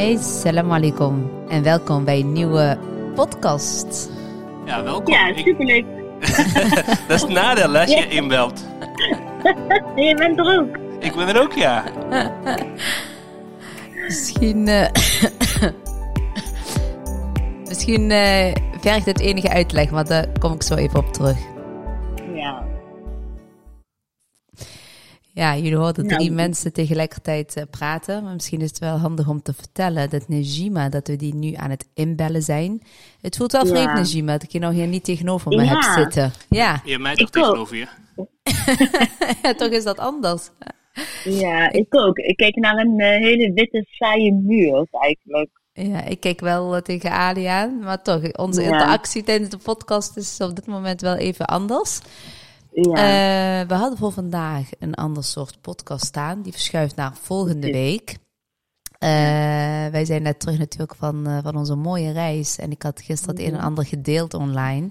Hey, salam alaikum en welkom bij een nieuwe podcast. Ja, welkom. Ja, Ik- superleuk. dat is het nadeel als je inbelt. Je bent er ook. Ik ben er ook, ja. Misschien, eh, misschien eh, vergt het enige uitleg, maar daar kom ik zo even op terug. Ja, jullie hoorden drie mensen tegelijkertijd eh, praten. Maar misschien is het wel handig om te vertellen dat Najima, dat we die nu aan het inbellen zijn. Het voelt wel Ja. vreemd, Najima, dat ik je nou hier niet tegenover me Ja. heb zitten. Ja. Je mij toch tegenover je? ja, toch is dat anders. ja, ik ook. Ik kijk naar een eh, hele witte, saaie muur eigenlijk. Ja, ik kijk wel eh, tegen Ali aan, maar toch, onze Ja. interactie tijdens de podcast is op dit moment wel even anders. Ja. Eh, we hadden voor vandaag een ander soort podcast staan. Die verschuift naar volgende week. Eh, wij zijn net terug natuurlijk van, eh, van onze mooie reis. En ik had gisteren het een en ander gedeeld online.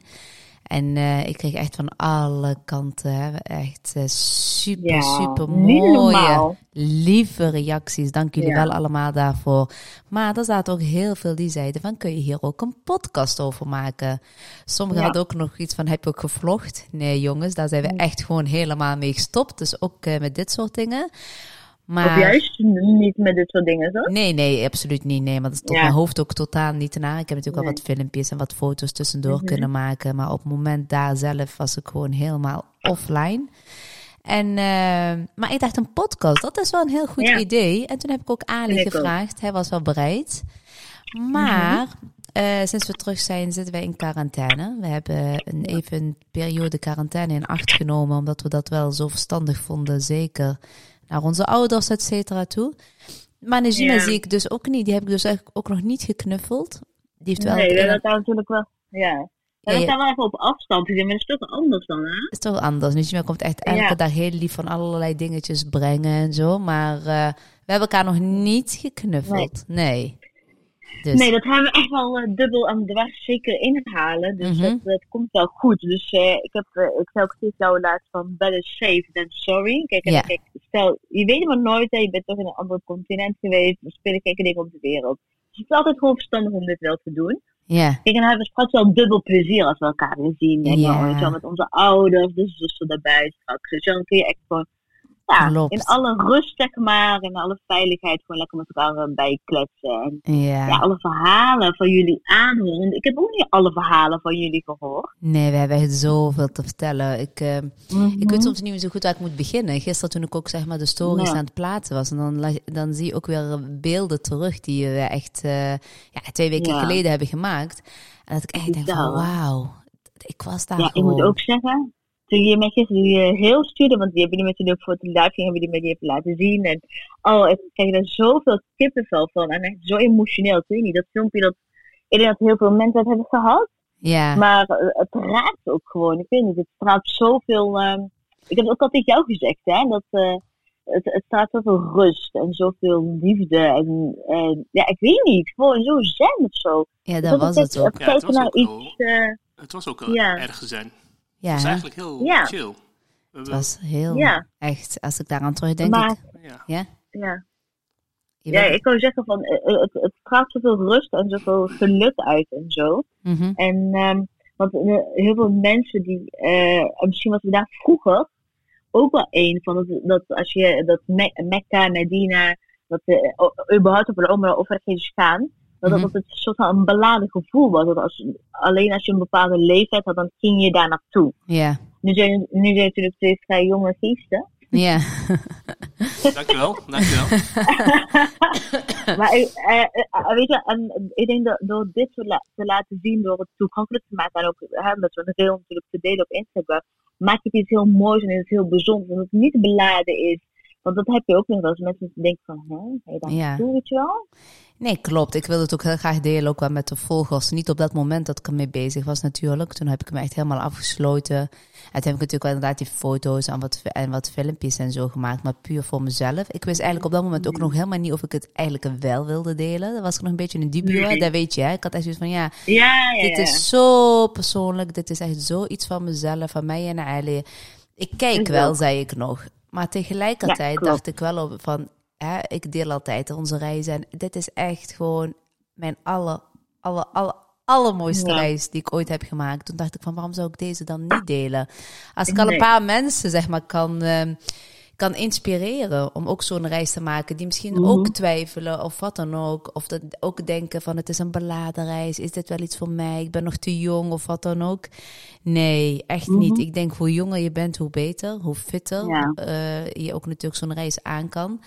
En eh, ik kreeg echt van alle kanten echt eh, super, ja. super mooie, lieve reacties. Dank jullie Ja. wel allemaal daarvoor. Maar er zaten ook heel veel die zeiden van, kun je hier ook een podcast over maken? Sommigen Ja. hadden ook nog iets van, heb je ook gevlogd? Nee jongens, daar zijn we echt gewoon helemaal mee gestopt. Dus ook eh, met dit soort dingen. Maar... Of juist niet met dit soort dingen, zo? Nee, nee, absoluut niet. Nee, maar dat is Ja. mijn hoofd ook totaal niet naar. Ik heb natuurlijk al wat filmpjes en wat foto's tussendoor Mhm. kunnen maken. Maar op het moment daar zelf was ik gewoon helemaal offline. En, eh, maar ik dacht, een podcast, dat is wel een heel goed Ja. idee. En toen heb ik ook Ali ook. gevraagd. Hij was wel bereid. Maar eh, sinds we terug zijn, zitten wij in quarantaine. We hebben een, even een periode quarantaine in acht genomen, omdat we dat wel zo verstandig vonden. Zeker naar onze ouders, et cetera, toe. Maar Najima Ja. zie ik dus ook niet. Die heb ik dus eigenlijk ook nog niet geknuffeld. Die heeft wel Nee, het hebben daar natuurlijk wel... Ja. Ja, staan wel even op afstand maar dat is toch anders dan, hè? is toch anders. Najima komt echt elke Ja. dag heel lief van allerlei dingetjes brengen en zo. Maar eh, we hebben elkaar nog niet geknuffeld. Nee. Dus, Nee, dat hebben we echt wel eh, dubbel aan dwars zeker inhalen. Dus Mhm. dat, dat komt wel goed. Dus eh, ik, heb, eh, ik zei ook tegen jou laatst van better safe than sorry. Kijk, Ja. kijk, stel, je weet maar nooit, hè, je bent toch in een ander continent geweest. Er spelen gekke dingen op de wereld. Dus het is altijd gewoon verstandig om dit wel te doen. ja. Kijk, en dan hebben we straks wel dubbel plezier als we elkaar weer zien. En met onze ouders, de zussen erbij straks. Dus dan kun je echt gewoon, ja, Klopt. in alle rust, zeg maar, in alle veiligheid, gewoon lekker met elkaar eh, bijkletsen. En Ja. ja, alle verhalen van jullie aanhoren. Ik heb ook niet alle verhalen van jullie gehoord. Nee, we hebben echt zoveel te vertellen. Ik, eh, ik weet Mhm. soms niet meer zo goed waar ik moet beginnen. Gisteren toen ik ook zeg maar de stories Ja. aan het plaatsen was. En dan, dan zie je ook weer beelden terug die we echt eh, ja, twee weken geleden hebben gemaakt. En dat ik echt denk van wauw, ik was daar Ja, ik moet ook zeggen, toen je gisteren die eh, heel stuurde, want die hebben jullie natuurlijk voor de live ging, hebben die even laten zien. En oh, ik krijg er zoveel kippenvel van. En echt zo emotioneel. Ik weet niet, dat filmpje dat, ik denk dat heel veel mensen het hebben gehad. Ja, Maar eh, het raakt ook gewoon. Ik weet niet, het straalt zoveel. ehm, ik heb het ook al tegen jou gezegd, hè, dat eh, het, het straalt zoveel rust en zoveel liefde. En, en ja, ik weet niet, gewoon zo zen of zo. ja Dat dat was het ook. het Ja, het kijken was naar ook iets. Het was ook wel Ja. erg zen. Het Ja, was hè? eigenlijk heel Ja. chill. Het was heel Ja. echt. Als ik daaraan terugdenk, Maar- ik, ja. ja, ja. ik wou zeggen van, eh, het, het straalt zoveel rust en zoveel geluk uit en zo. Mhm. En um, want eh, heel veel mensen die, eh, en misschien was we daar vroeger ook wel een van, dat, dat als je dat Me- Mekka, Medina, dat uh, überhaupt op een omroep of ergens gaan, dat Mhm. dat het een soort van een beladen gevoel was. Dat als, alleen als je een bepaalde leeftijd had, dan ging je daar naartoe. ja, Nu zijn, nu zijn natuurlijk twee vrij jonge geesten. ja. Dankjewel, dankjewel. maar ik- eh, eh, weet je, en ik denk dat door dit te, la- te laten zien, door het toegankelijk te maken en ook hè, met zo'n reel natuurlijk te delen op Instagram, maak je het iets heel moois en iets heel bijzonders. En dat het niet beladen is. Want dat heb je ook nog wel eens mensen denken van, hè, ga je daar Ja. naartoe, weet je wel? Nee, klopt. Ik wilde het ook heel graag delen, ook wel met de volgers. Niet op dat moment dat ik ermee bezig was natuurlijk. Toen heb ik me echt helemaal afgesloten. En toen heb ik natuurlijk wel inderdaad die foto's en wat, en wat filmpjes en zo gemaakt. Maar puur voor mezelf. Ik wist eigenlijk op dat moment ook nog helemaal niet of ik het eigenlijk wel wilde delen. Dat was ik nog een beetje een dubio. Nee. Dat weet je, hè. Ik had echt zoiets van, ja, Ja, ja, dit ja. is zo persoonlijk. Dit is echt zoiets van mezelf, van mij en Ali. Ik kijk wel, zei ik nog. Maar tegelijkertijd Ja, dacht ik wel op van... hè, ik deel altijd onze reizen. En dit is echt gewoon mijn alle, alle, alle, allermooiste Ja. reis die ik ooit heb gemaakt. Toen dacht ik van, waarom zou ik deze dan niet delen? Als ik al een paar mensen, zeg maar, kan, ehm, kan inspireren om ook zo'n reis te maken, die misschien Mhm. ook twijfelen of wat dan ook. Of dat ook denken van, het is een beladenreis, is dit wel iets voor mij? Ik ben nog te jong of wat dan ook. Nee, echt niet. Ik denk, hoe jonger je bent, hoe beter, hoe fitter Ja. eh, je ook natuurlijk zo'n reis aan kan.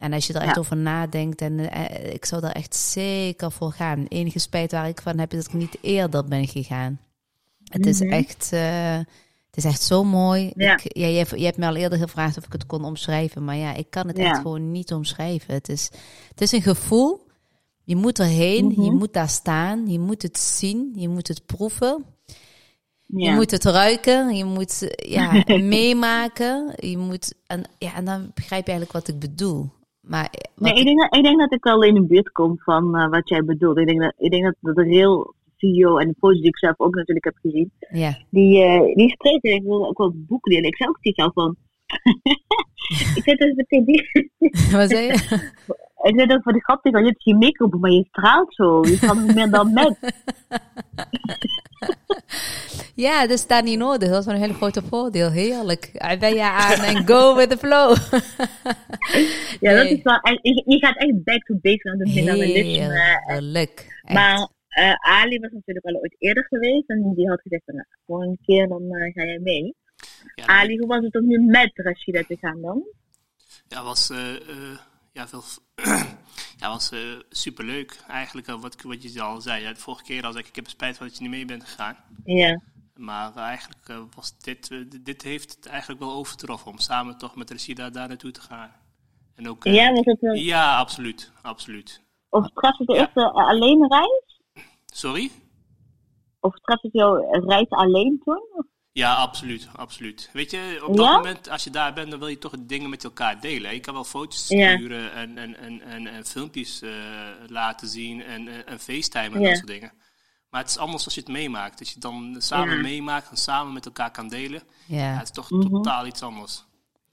En als je er echt Ja. over nadenkt, en eh, ik zou daar echt zeker voor gaan. Enige spijt waar ik van heb, is dat ik niet eerder ben gegaan. Het is Mhm. echt, eh, het is echt zo mooi. Ja. Ik, ja, je, hebt, je hebt me al eerder gevraagd of ik het kon omschrijven, maar ja, ik kan het Ja. echt gewoon niet omschrijven. Het is, het is een gevoel. Je moet erheen, Mhm. je moet daar staan, je moet het zien, je moet het proeven. Je moet het ruiken, je moet eh, ja, meemaken. Je moet, en, ja, en dan begrijp je eigenlijk wat ik bedoel. Maar eh, Nee, ik denk, dat, ik denk dat ik wel in de buurt kom van eh, wat jij bedoelt. Ik denk dat, ik denk dat de real CEO en de foto's die ik zelf ook natuurlijk heb gezien, ja. die, eh die spreken, ik wil ook wel boeken delen. Ik zei ook tegen jou van, ik zei dus meteen die, Wat zei je? ik zei dat voor de grap tegen je hebt geen make-up, maar je straalt zo. Je nog meer dan met. Ja, dat is daar niet nodig. Dat is een hele grote voordeel. Heerlijk. Ben je aan en go with the flow. Ja, dat is wel, je, je gaat echt back to basics aan het minimalisme. Heerlijk. Maar eh, Ali was natuurlijk al ooit eerder geweest en die had gezegd van, nou, volgende keer dan eh, ga jij mee. Ja, Ali, hoe was het om nu met Rashida te gaan dan? Ja, was, eh, ja, veel, ja, was eh, superleuk. Eigenlijk, eh, wat, wat je al zei. Ja, de vorige keer al zei ik, ik heb spijt van dat je niet mee bent gegaan. Ja. Maar eh, eigenlijk was dit, dit- heeft het eigenlijk wel overtroffen om samen toch met Rashida daar naartoe te gaan. En ook, Ja, was het een, ja, absoluut, absoluut. of treft het de Ja. eerste alleen reis? Sorry? Of treft het jouw reis alleen toen? Ja, absoluut, absoluut. Weet je, op dat Ja? moment, als je daar bent, dan wil je toch dingen met elkaar delen. Je kan wel foto's Ja. sturen en, en, en, en, en filmpjes eh, laten zien en, en, en facetimen en Ja. dat soort dingen. Maar het is anders als je het meemaakt. Als je het dan samen Ja. meemaakt en samen met elkaar kan delen. Ja, ja, het is toch Mhm. totaal iets anders.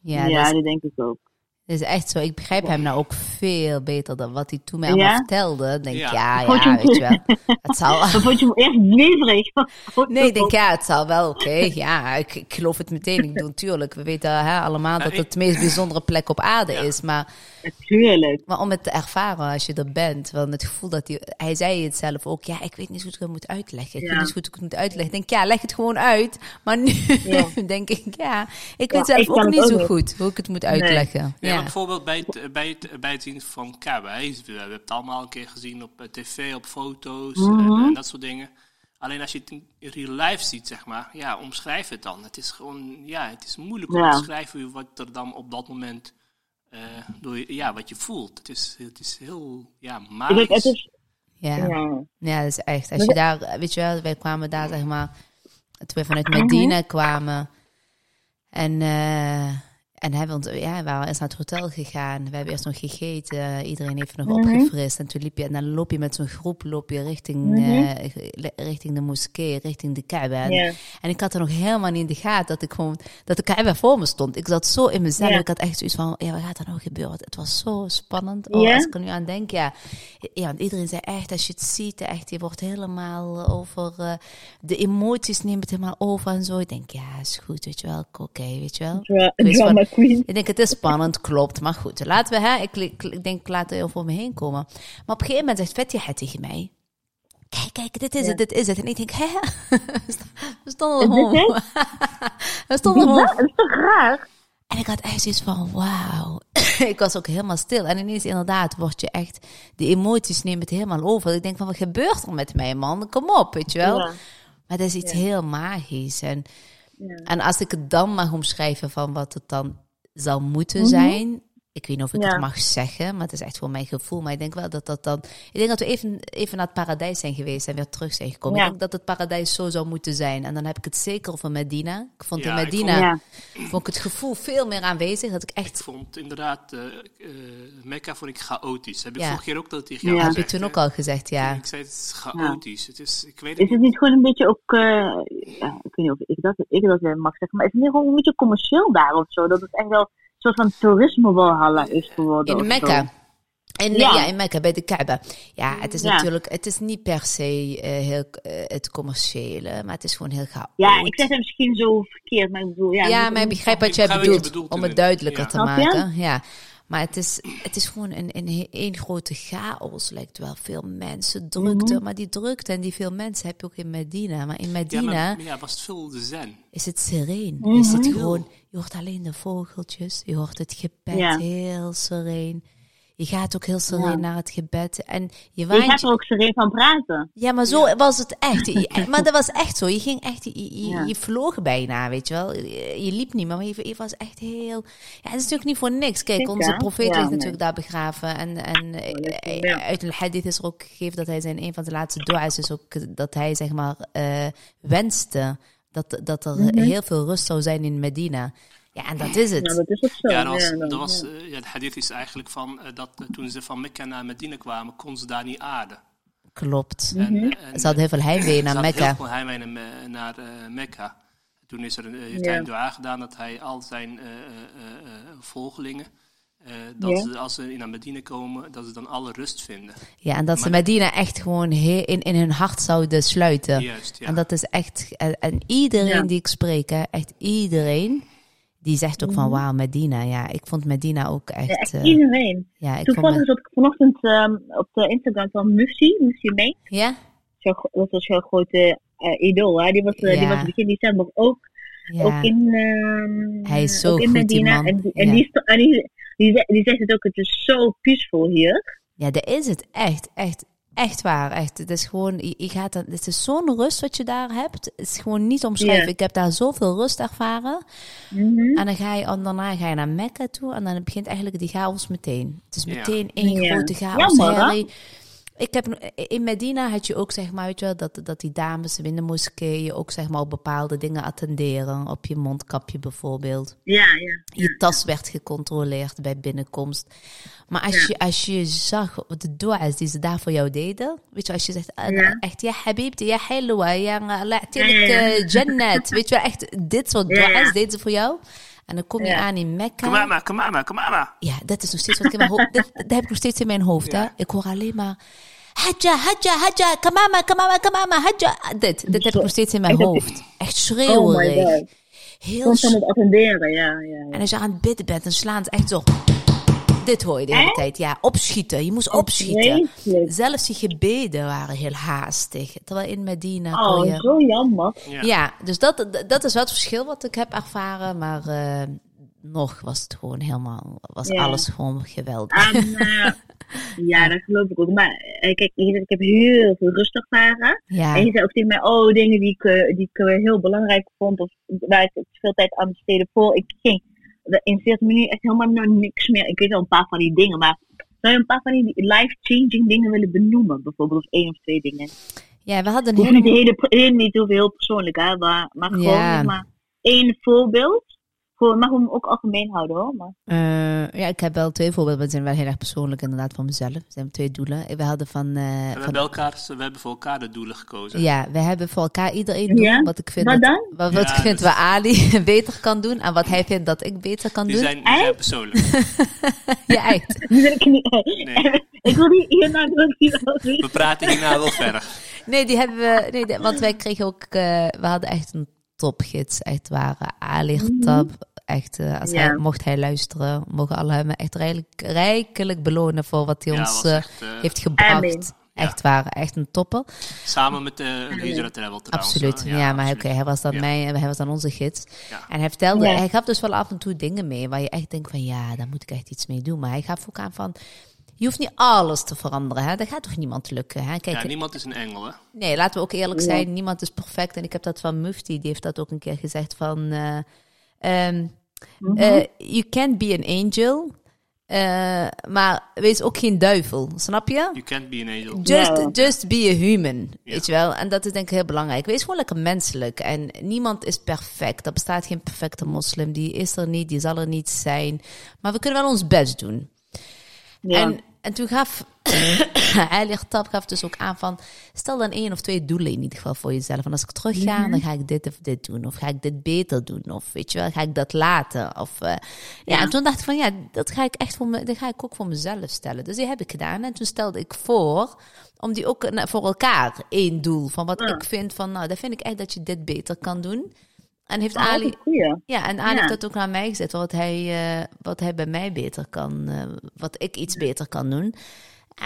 ja, Ja, dat, is, dat denk ik ook. Dat is echt zo. Ik begrijp hem nou ook veel beter dan wat hij toen mij allemaal Ja? vertelde. Ik Denk, Ja. ja, ja, weet je wel. Het zal, Dan vond je hem eerst zweverig. Nee, ik denk ja, het zal wel. Oké, ja, ik, ik geloof het meteen. Ik bedoel, natuurlijk, we weten hè, allemaal dat het de meest bijzondere plek op aarde Ja. is. Maar, Natuurlijk. maar om het te ervaren als je er bent, want het gevoel dat hij, hij zei het zelf ook, ja, ik weet niet hoe ik het moet uitleggen. Ik Ja. weet niet hoe ik het moet uitleggen. Ik denk, ja, leg het gewoon uit. Maar nu Ja. denk ik, ja, ik Ja, weet zelf ik ook het niet ook zo goed hoe ik het moet uitleggen. Ja, Ja, bijvoorbeeld bij het, bij, het, bij het zien van Kaaba. hè, We hebben het allemaal een keer gezien op eh, tv, op foto's Mhm. en, en dat soort dingen. Alleen als je het in real life ziet, zeg maar, ja, omschrijf het dan. Het is gewoon, ja, het is moeilijk om Ja. te beschrijven wat er dan op dat moment, eh, door, je- ja, wat je voelt. Het is, het is heel, ja, magisch. denk, het is... ja. Ja. Ja, dat is echt. Als je daar, weet je wel, wij kwamen daar, zeg maar, toen we vanuit Medina kwamen. En, eh, en hebben ja, we waren eerst naar het hotel gegaan. We hebben eerst nog gegeten. Iedereen heeft nog Mhm. opgefrist. En toen liep je, en dan loop je met zo'n groep, loop je richting, Mhm. eh, richting de moskee, richting de Kaaba. En, Ja. en ik had er nog helemaal niet in de gaten dat ik gewoon, dat de Kaaba voor me stond. Ik zat zo in mezelf. Ja. Ik had echt zoiets van, ja, wat gaat er nou gebeuren? Het was zo spannend. Oh, Ja? Als ik er nu aan denk, ja. Ja, want iedereen zei echt, als je het ziet, echt, je wordt helemaal over, eh, de emoties neemt het helemaal over en zo. Ik denk, ja, is goed, weet je wel, oké, weet je wel. Ik queen. denk, het is spannend, klopt, maar goed. Laten we, hè, ik, ik, denk, ik laat het over me heen komen. Maar op een gegeven moment zegt het tegen mij. Kijk, kijk, dit is Ja. het, dit is het. En ik denk, hè? We stonden gewoon. We stonden gewoon Dat is toch raar? en ik had echt zoiets van, wauw. ik was ook helemaal stil. En ineens inderdaad word je echt, de emoties nemen het helemaal over. Ik denk van, wat gebeurt er met mij, man? Kom op, weet je wel. Ja. Maar dat is iets Ja. heel magisch. En, Ja. en als ik het dan mag omschrijven van wat het dan zou moeten Mhm. zijn. Ik weet niet of ik Ja. het mag zeggen, maar het is echt voor mijn gevoel. Maar ik denk wel dat dat dan... Ik denk dat we even, even naar het paradijs zijn geweest en weer terug zijn gekomen. Ja. Ik denk dat het paradijs zo zou moeten zijn. En dan heb ik het zeker over Medina. Ik vond Ja, in ik Medina Ja. vond ik het gevoel veel meer aanwezig. Dat ik Ik echt vond inderdaad, eh eh, Mekka vond ik chaotisch. Heb ik Ja. vorige keer ook dat tegen jou Ja. heb je toen ook al gezegd, ja. Ik zei, het is chaotisch. Het is, ik weet het Is het niet. niet gewoon een beetje ook, eh, ja, ik weet niet of ik dat, ik dat mag zeggen, maar is het niet gewoon een beetje commercieel daar of zo? Dat het echt wel soort van toerisme is geworden. In Mekka. ja. Ja. in Mekka, bij de Kaaba. Ja, het is Ja. natuurlijk, het is niet per se eh, heel, eh, het commerciële, maar het is gewoon heel chaotisch. Ja, ik zeg het misschien zo verkeerd, maar ik bedoel, ja. Ja, maar ik begrijp wat Ik jij bedoelt, bedoelt, om het duidelijker Ja. te maken. Ja. Maar het is, het is gewoon een, een, een grote chaos, lijkt wel. Veel mensen, drukte. Mhm. Maar die drukte en die veel mensen heb je ook in Medina. Maar in Ja, Medina maar ja, was het veel de zen. is het sereen. Mhm. Is het gewoon, je hoort alleen de vogeltjes. Je hoort het gebed Ja. heel sereen. Je gaat ook heel sereen Ja. naar het gebed. En je Je gaat er ook sereen van praten. ja, maar zo was het echt. Maar dat was echt zo. Je ging echt, je, je, Ja. je vloog bijna, weet je wel. Je, liep niet maar je, was echt heel... Ja, het is natuurlijk niet voor niks. Kijk, Zeker, onze profeet ligt nee. natuurlijk daar begraven. En, en eh, ja. uit een hadith is er ook gegeven dat hij zijn een van de laatste dua's is ook dat hij, zeg maar, eh, wenste dat, dat er heel veel rust zou zijn in Medina. Ja, en dat is het. Ja, dat is zo. Ja, dat was, dan- dat was, ja. eh, ja, de hadith is eigenlijk van eh, dat eh, toen ze van Mekka naar Medina kwamen, kon ze daar niet aarden. Klopt. En, Mhm. en, Ze hadden heel veel heimwee ze naar hadden Mekka. heel veel heimwee naar, naar eh, Mekka. Toen is er een, heeft Ja. hij een dua gedaan dat hij al zijn eh, eh, eh, eh, volgelingen, eh, dat Ja. ze, als ze naar Medina komen, dat ze dan alle rust vinden. Ja, en dat ze Medina echt gewoon in, in hun hart zouden sluiten. Juist, ja. En dat is echt, en, en iedereen Ja. die ik spreek, hè, echt iedereen, die zegt ook van wauw, Medina. Ja, ik vond Medina ook echt. Ja, echt eh, iedereen. ja, ik vond me- vanochtend ehm, op de Instagram van Mufti Mee. ja? Dat was jouw grote eh, idool, hè? Die was, eh, die was begin december ook, Ja. ook in, ehm, Hij is zo ook in goed, die Medina. man. En, die, en die, en die, die, die zegt het ook, het is zo peaceful hier. ja, dat is het. Echt, echt, echt waar. Echt. Het is gewoon, je, je gaat, dan- het is zo'n rust wat je daar hebt. Het is gewoon niet omschrijven. Ik heb daar zoveel rust ervaren. Mhm. En dan ga je, en daarna ga je naar Mekka toe en dan begint eigenlijk die chaos meteen. Het is meteen één grote chaos. Jammer. Ik heb, in Medina had je ook, zeg maar, weet je wel, dat, dat die dames in de moskeeën ook, zeg maar, op bepaalde dingen attenderen. Op je mondkapje bijvoorbeeld. Ja, ja. Je tas werd gecontroleerd bij binnenkomst. Maar als, je, als je zag de dua's die ze daar voor jou deden. Weet je, als je zegt eh, Ja. echt, ja habibti, ja halwa, ja la'tilk Ja, ja, ja. eh, jannat. Weet je wel, echt dit soort dua's deden ze voor jou. En dan kom je Ja. aan in Mekka. Kamama, kamama, kamama. Ja, dat is nog steeds wat ik in mijn hoofd... Dat, dat heb ik nog steeds in mijn hoofd, hè. Ik hoor alleen maar... Hadja, hadja, hadja, kamama, kamama, kamama, hadja. Dit, dit heb ik nog steeds in mijn hoofd. Echt Oh my schreeuwerig. god. Heel Constant het attenderen, ja, ja. ja. En als je aan het bidden bent, dan slaan ze echt zo... Dit hoor je de hele tijd. Ja, opschieten. Je moest opschieten. Zelfs die gebeden waren heel haastig. Terwijl in Medina kon Oh, je... zo jammer. Ja. Ja, dus dat, dat is wel het verschil wat ik heb ervaren. Maar eh, nog was het gewoon helemaal... Was Ja. alles gewoon geweldig. Eh, ja, dat geloof ik ook. Maar eh, kijk, ik heb heel veel rust ervaren. ja. En je zei ook tegen mij, oh, dingen die ik, die ik heel belangrijk vond. Of waar ik veel tijd aan besteedde voor ik ging. De- In 40 minuten echt helemaal naar niks meer. Ik weet wel een paar van die dingen. Maar zou je een paar van die life-changing dingen willen benoemen? Bijvoorbeeld of één of twee dingen. ja, we hadden een Hoeft niet, hele... hele, hele, niet heel heel persoonlijk, hè. Maar, maar gewoon Ja. maar één voorbeeld. Gewoon, mag hem ook algemeen houden hoor. Maar, Eh, ja, ik heb wel twee voorbeelden. maar die zijn wel heel erg persoonlijk inderdaad voor mezelf. Het zijn twee doelen. We hadden van... eh, We van hebben, elkaar, we hebben voor elkaar de doelen gekozen. ja, we hebben voor elkaar iedereen doen Ja? wat ik vind, Wat dat, dan? wat, wat Ja, ik vind dat- waar Ali beter kan doen en wat hij vindt dat ik beter kan Die doen. zijn, die zijn Echt? persoonlijk. Ja, echt. die wil ik niet. Nee. ik wil niet hier naar de We praten hierna wel verder. Nee, die hebben we. Nee, want wij kregen ook. eh, we hadden echt een topgids. Echt waar. Ali Tab. Echt, eh, als Ja. hij, mocht hij luisteren, mogen alle hem echt rijkelijk, rijkelijk belonen voor wat hij Ja, ons eh, echt, eh, heeft gebracht. Amen. Echt waar, echt een topper. Samen met de Hijra Travel trouwens. Absoluut. Ja, maar oké, hij was dan Ja. mijn, hij was dan onze gids. Ja. En hij vertelde, Ja. hij gaf dus wel af en toe dingen mee waar je echt denkt van ja, daar moet ik echt iets mee doen. Maar hij gaf ook aan van, je hoeft niet alles te veranderen. Hè? Dat gaat toch niemand lukken. Hè? Kijk, Ja, niemand is een engel, hè? Nee, laten we ook eerlijk Ja. zijn. Niemand is perfect. En ik heb dat van Mufti. Die heeft dat ook een keer gezegd van... eh, ehm, Mhm. eh, you can't be an angel. eh, maar wees ook geen duivel. Snap je? You can't be an angel. Just, just be a human. Weet je wel? En dat is denk ik heel belangrijk. Wees gewoon lekker menselijk. En niemand is perfect. Er bestaat geen perfecte moslim. Die is er niet. Die zal er niet zijn. Maar we kunnen wel ons best doen. Ja. En, en toen gaf Ali Tab gaf dus ook aan van, stel dan één of twee doelen in ieder geval voor jezelf. En als ik terug ga, Mhm. dan ga ik dit of dit doen. Of ga ik dit beter doen. Of weet je wel, ga ik dat laten. Of, eh, ja. Ja. en toen dacht ik van, ja, dat ga ik echt voor me, dat ga ik ook voor mezelf stellen. Dus die heb ik gedaan. En toen stelde ik voor, om die ook eh, voor elkaar één doel. Van wat Ja. ik vind van, nou, dat vind ik echt dat je dit beter kan doen. En heeft dat is Ali, ja, en Ali Ja. heeft dat ook naar mij gezet, wat hij, eh, wat hij bij mij beter kan, eh, wat ik iets beter kan doen.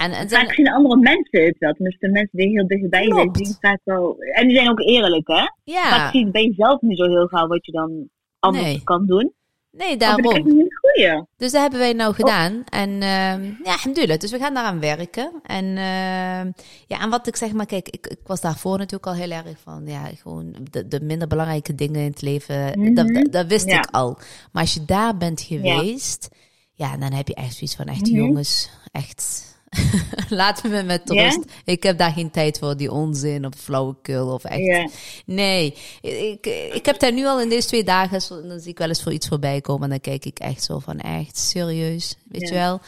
En, en Vaak zien andere mensen het wel. Tenminste, de mensen die heel dichtbij zijn, zien vaak wel... En die zijn ook eerlijk, hè? ja, Vaak zie je bij jezelf niet zo heel gauw wat je dan anders Nee. kan doen. Nee, echt daarom. Dus dat hebben wij nou gedaan. En ehm ja, alhamdulillah. Dus we gaan daaraan werken. En ehm, ja, en wat ik zeg maar, kijk, ik, ik was daarvoor natuurlijk al heel erg van, ja, gewoon de, de minder belangrijke dingen in het leven, Mhm. dat, dat, dat wist Ja. ik al. Maar als je daar bent geweest, ja, dan heb je echt zoiets van, echt Mhm. jongens, echt... Laat me met rust. Ik heb daar geen tijd voor, die onzin of flauwekul of echt. Nee, ik, ik heb daar nu al in deze twee dagen, zo- dan zie ik wel eens voor iets voorbij komen en dan kijk ik echt zo van, echt serieus, weet je wel?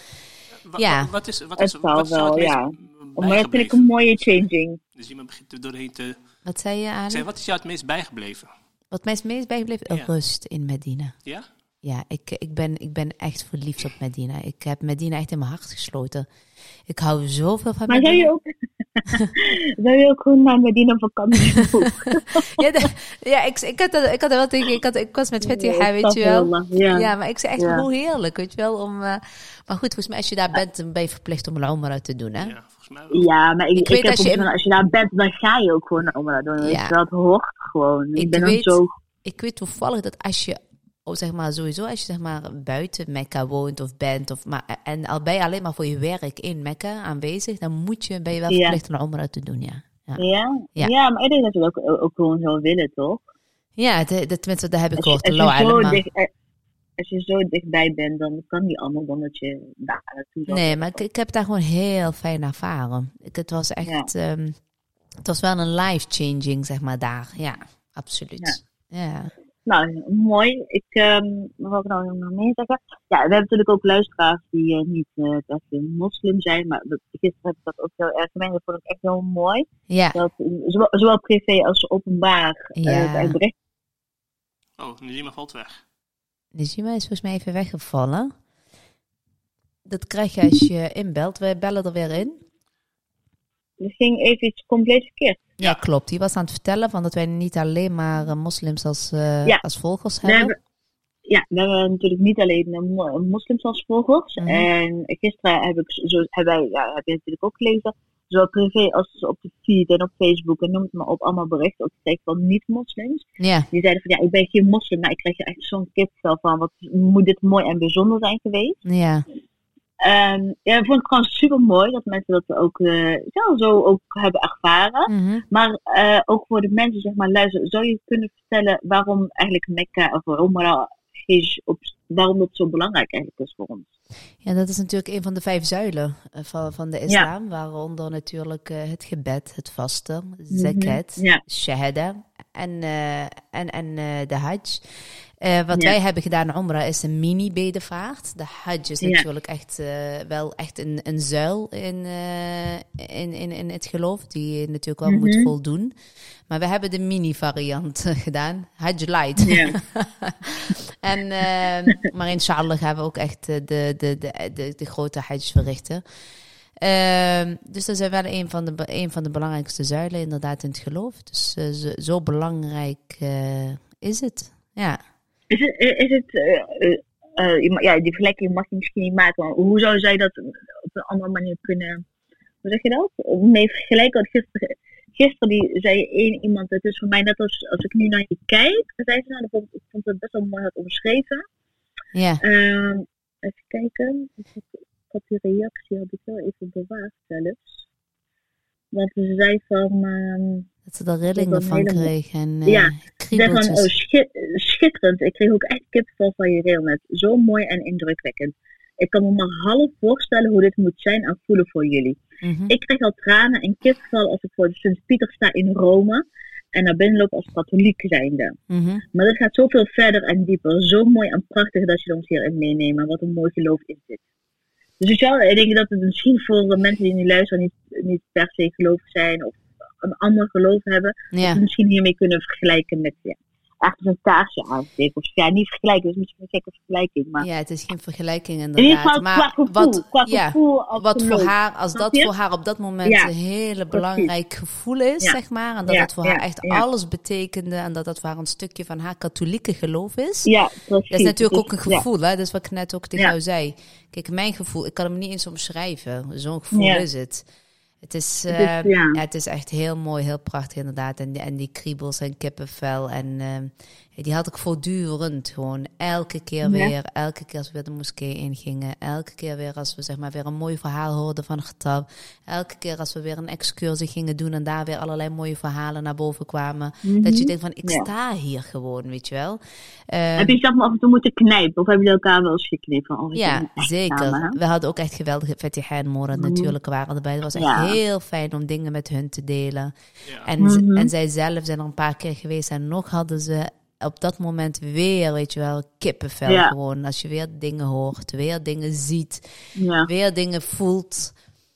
Ja. wa- Wat is, wat Het is, wat is het wel, ja. bijgebleven? Maar dat vind ik een mooie changing. Dus iemand begint er doorheen te... Wat zei je, Zeg, wat is jou het meest bijgebleven? Wat mij is meest bijgebleven? Ja. Rust in Medina. Ja? Ja, ik, ik, ben, ik ben echt verliefd op Medina. Ik heb Medina echt in mijn hart gesloten. Ik hou zoveel van Maar zou je ook, zou je ook gewoon naar Medina op vakantie boeken? Ja, de- ja ik, ik, had dat, ik had dat wel tegen... Ik, had, ik was met Fetiha, weet je wel. Ja. Ja, maar ik zei echt Ja. hoe heerlijk, weet je wel. Om, eh, maar goed, volgens mij als je daar bent, dan ben je verplicht om een Umrah te doen, hè? Ja, volgens mij wel. Ja, maar ik, Ik ik, weet heb als ook je- als je daar bent, dan ga je ook gewoon naar Omra doen. Ja. het hoort gewoon. Ik, Ik ben dan weet- zo... ik weet toevallig dat als je, oh zeg maar sowieso, als je zeg maar buiten Mekka woont of bent, of maar, en al ben je alleen maar voor je werk in Mekka aanwezig, dan moet je, ben je wel verplicht om een Umrah te doen, ja. Ja, Ja? Ja. Ja. maar ik denk dat we ook, ook gewoon zo willen, toch? ja dat, dat, tenminste, dat heb ik Als je, gehoord. als, je maar- dicht, eh, als je zo dichtbij bent, dan kan die allemaal dan dat je daar naartoe. Nee, maar ik, ik heb daar gewoon heel fijn ervaren. Ik, het was echt, ehm, het was wel een life-changing, zeg maar, daar. Ja, absoluut. Ja. Nou, mooi. Ik, ehm wat wil ik nou nog meer zeggen? Ja, we hebben natuurlijk ook luisteraars die eh, niet eh per se moslim zijn, maar gisteren heb ik dat ook heel erg gemeen. Dat vond ik echt heel mooi. Ja, Dat, eh, zowel, zowel privé als openbaar eh, Ja. het bericht Oh, Nizima valt weg. Nijima is volgens mij even weggevallen. Dat krijg je als je inbelt. We bellen er weer in. Er ging even iets compleet verkeerd. Ja, Ja. klopt. Die was aan het vertellen van dat wij niet alleen maar eh, moslims als, Ja. als volgers hebben. hebben, ja, we hebben natuurlijk niet alleen eh, mo- moslims als volgers. Mhm. En gisteren heb ik zo, wij, ja, heb je natuurlijk ook gelezen, zowel privé als op de feed en op Facebook en noem het maar op, allemaal berichten ook gekregen van niet-moslims. Die zeiden van ja, ik ben geen moslim, maar ik krijg er echt zo'n kipvel van. Wat moet dit mooi en bijzonder zijn geweest. ja, En ja, ik vond het gewoon super mooi dat mensen dat ook eh, ja, zo ook hebben ervaren. Mhm. Maar eh, ook voor de mensen, zeg maar, luister, zou je kunnen vertellen waarom eigenlijk Mekka of Hajj op, waarom dat zo belangrijk eigenlijk is voor ons? ja, dat is natuurlijk een van de vijf zuilen eh, van, van de islam. Waaronder natuurlijk het gebed, het vasten, zakat, Mhm. Ja. shahada en, en, en de hajj. Eh, wat Ja. wij hebben gedaan in Umrah is een mini-bedevaart. De hajj is Ja. natuurlijk echt wel wel echt een, een zuil in, eh, in, in, in het geloof, die je natuurlijk wel moet Mhm. voldoen. Maar we hebben de mini-variant eh, gedaan, hajj light. Ja. en, eh, maar inshallah gaan we ook echt eh, de, de, de, de, de grote hajj verrichten. Ehm, dus dat is wel een van, de, een van de belangrijkste zuilen inderdaad in het geloof. Dus eh, zo, zo belangrijk eh, is het. Ja. Is het, is het eh, eh, eh, ja, die vergelijking mag je misschien niet maken, maar hoe zou zij dat op een andere manier kunnen, hoe zeg je dat? Mee vergelijken, want gisteren, gisteren die zei één iemand, het is voor mij net als, als ik nu naar je kijk, zei ze, nou, ik vond het best wel mooi had omschreven. Ja. Ehm, even kijken. Ik had die reactie had ik wel even bewaard zelfs. Want ze zei van, ehm, Dat ze er rillingen Dat van helemaal- kreeg en eh Ja, van, oh kriebeltjes. schi- schitterend. Ik kreeg ook echt kipvel van je railnet. Zo mooi en indrukwekkend. Ik kan me maar half voorstellen hoe dit moet zijn en voelen voor jullie. Mhm. Ik krijg al tranen en kipvel als ik voor de Sint-Pieter sta in Rome. En naar binnen loop als katholiek zijnde. Mhm. Maar dit gaat zoveel verder en dieper. Zo mooi en prachtig dat je ons hierin meeneemt. En wat een mooi geloof is dit. Dus je wel, ik denk dat het misschien voor mensen die nu luisteren niet, niet per se gelovig zijn of een ander geloof hebben, dat Ja. misschien hiermee kunnen vergelijken met ja, echt een kaarsje aansteken. Of ja, niet vergelijken, dus misschien een gekke vergelijking. Maar ja, het is geen vergelijking in ieder geval inderdaad. qua Maar gevoel, wat, qua gevoel wat voor haar, als dat voor haar op dat moment Ja, een hele belangrijk gevoel is, zeg maar. En dat het voor haar echt alles betekende. En dat dat voor haar een stukje van haar katholieke geloof is. Ja, precies. Dat is natuurlijk ook een gevoel, hè? Dat is wat ik net ook tegen jou zei. Kijk, mijn gevoel, ik kan hem niet eens omschrijven. Zo'n gevoel is het. Het is, Het is, eh, ja. ja, het is echt heel mooi, heel prachtig inderdaad. En, die- en die kriebels en kippenvel. En eh, die had ik voortdurend gewoon. Elke keer Ja. weer. Elke keer als we weer de moskee ingingen. Elke keer weer als we zeg maar weer een mooi verhaal hoorden van Getab. Elke keer als we weer een excursie gingen doen. En daar weer allerlei mooie verhalen naar boven kwamen. Dat je denkt van, ik Mhm. Ja. sta hier gewoon, weet je wel. Eh, Heb je jezelf maar af en toe moeten knijpen? Of hebben jullie elkaar wel eens geknipt? Ja, zeker. samen, we hadden ook echt geweldige Fetiha en Morad natuurlijk waren erbij. Het was echt Ja. heel fijn om dingen met hun te delen. Ja. En, Mhm. en zij zelf zijn er een paar keer geweest en nog hadden ze op dat moment weer, weet je wel, kippenvel Ja. gewoon. Als je weer dingen hoort, weer dingen ziet, Ja. weer dingen voelt.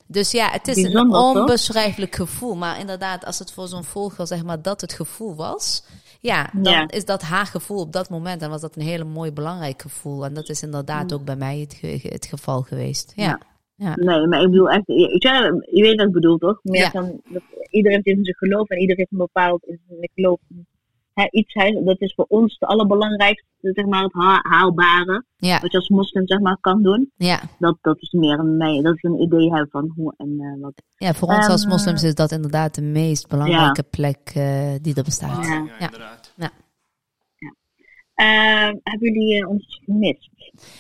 Dus ja, het is Bijzonder, een toch? onbeschrijfelijk gevoel. Maar inderdaad, als het voor zo'n volger, zeg maar, dat het gevoel was... Ja, dan Ja. is dat haar gevoel op dat moment. En was dat een hele mooi belangrijk gevoel. En dat is inderdaad ook bij mij het, ge- het geval geweest. Ja. Ja. Nee, maar ik bedoel echt, je, weet je, weet wat ik bedoel toch? Meer Ja. dat, iedereen heeft in zijn geloof en iedereen heeft een bepaald in zijn geloof. Hè, iets, hij, dat is voor ons het allerbelangrijkste, zeg maar, het ha- haalbare. Ja. Wat je als moslim, zeg maar, kan doen. Ja. Dat, dat is meer een, nee, dat is een idee hebben van hoe en eh, wat. ja, voor ons als Ehm, moslims is dat inderdaad de meest belangrijke plek eh, die er bestaat. Ja, Ja. Ja. inderdaad. Eh, hebben jullie eh, ons gemist?